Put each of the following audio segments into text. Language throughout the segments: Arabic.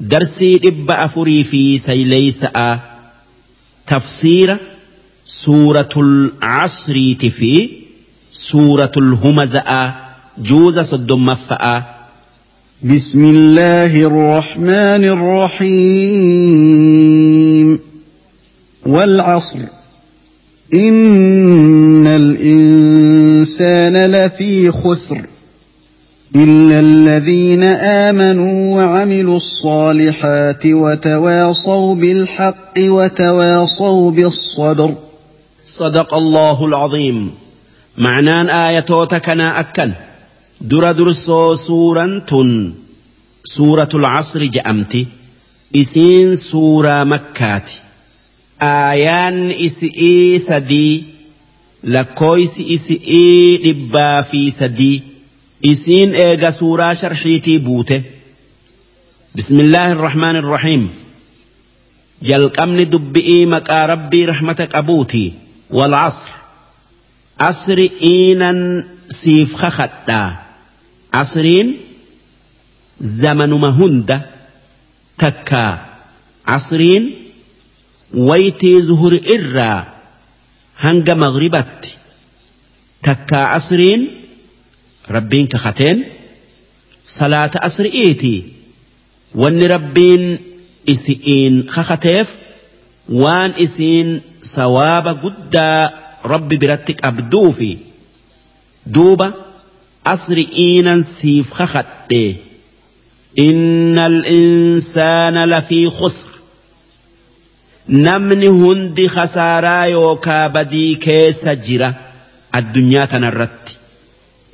درسي إب أفري في سيليس آ تفسير سورة العصر تفي سورة الهمز آ جوز صدم فآ بسم الله الرحمن الرحيم والعصر إن الإنسان لفي خسر إلا الذين آمنوا وعملوا الصالحات وتواصوا بالحق وتواصوا بالصبر. صدق الله العظيم. معنان آياتوتا كنا أكن. در درسو سورة سورة العصر جأمتي. إسين سورة مكات آيان إسئي سدي. لكويس إسئي لبا في سدي. إسين إيغا سورة شرحيتي بوته بسم الله الرحمن الرحيم يلقمن دبي مكا ربي رحمتك أبوتي والعصر عصر إينا سيف خختا عصرين زمن مهند تكا عصرين ويتي زهر إرّا هنج مغربت تكا عصرين ربين كختين صلاة أسرئيتي وان ربين إسئين خختيف وان إسئين سواب قد ربي برتك أبدوفي. دوبا أسرئين سيف خختي. إن الإنسان لفي خسر. نمني هندي خسارا يوكا بدي كيس جرا الدنيا تنرتي.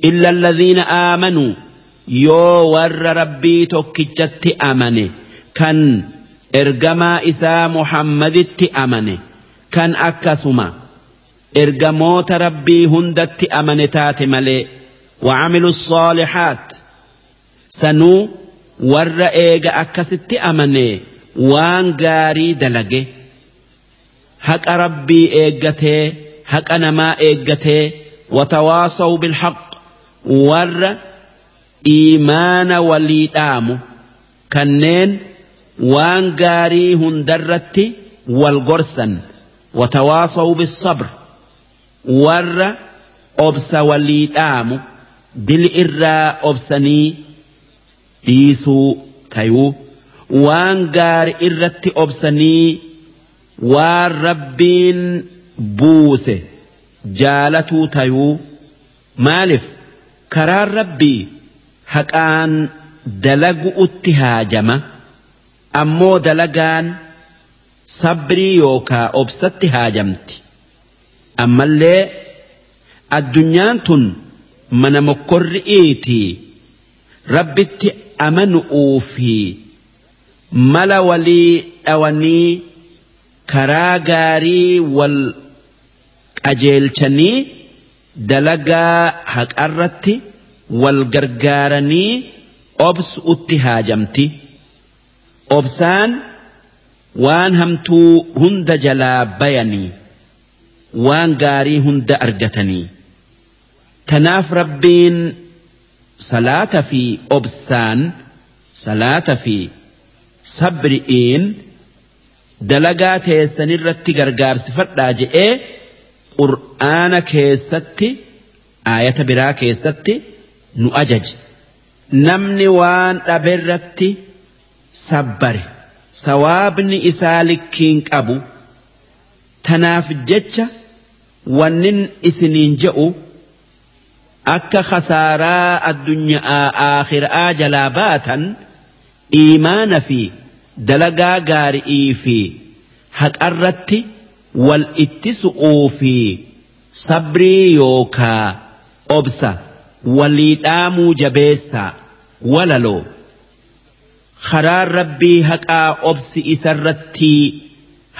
إلا الذين آمنوا. يو ور ربي توكيتشت أمني. كان إرجما إسا محمد تي أمني. كان أكاسما إرجموت ربي هندت أمني تاتي مالي وعملوا الصالحات. سنو ور إيجا أكاست أمني. وان غاري دلجي حق ربي إيجتي حق أنا ما إيجتي وتواصوا بالحق. Warra iimaana walii dhaamu kanneen waan gaarii hundarratti wal gorsan. Watawaasaw bisabr warra obsa walii dhaamu dili irraa obsanii dhiisuu tayuu. Waan gaari irratti obsanii waan rabbiin buuse jaalatuu tayuu. Maaliif karaan rabbii haqaan dalagu'utti haajama ammoo dalagaan sabrii yookaa obsatti haajamti ammallee addunyaan tun mana mokkorri'iitii rabbitti amanu'uu fi mala walii dhawanii karaa gaarii wal qajeelchanii dalagaa haqarratti wal gargaaranii obsu'utti haajamti. Obsaan waan hamtuu hunda jalaa bayanii waan gaarii hunda argatanii. Tanaaf rabbiin salaata fi obsaan salaata fi sabri'iin dalagaa teessanirratti gargaarsifadhaa je'ee qur'aana keessatti aayata biraa keessatti nu ajaje. Namni waan dhaberratti sabbare. Sawaabni isaa likkiin qabu tanaaf jecha wannin isiniin je'u akka khasaaraa addunyaa aakhiraa jalaa baatan iimaana fi dalagaa gaari'ii fi haqarratti wal ittisu'uu fi sabrii yookaa obsa walii dhaamuu jabeessaa walaloo karaan rabbii haqaa obsi isarratti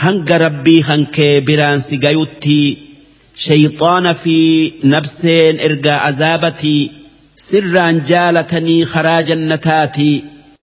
hanga rabbii hankee biraan si gayutti shayxaana fi nabseen ergaa azaabatii sirraan jaalatanii karaa jannataatii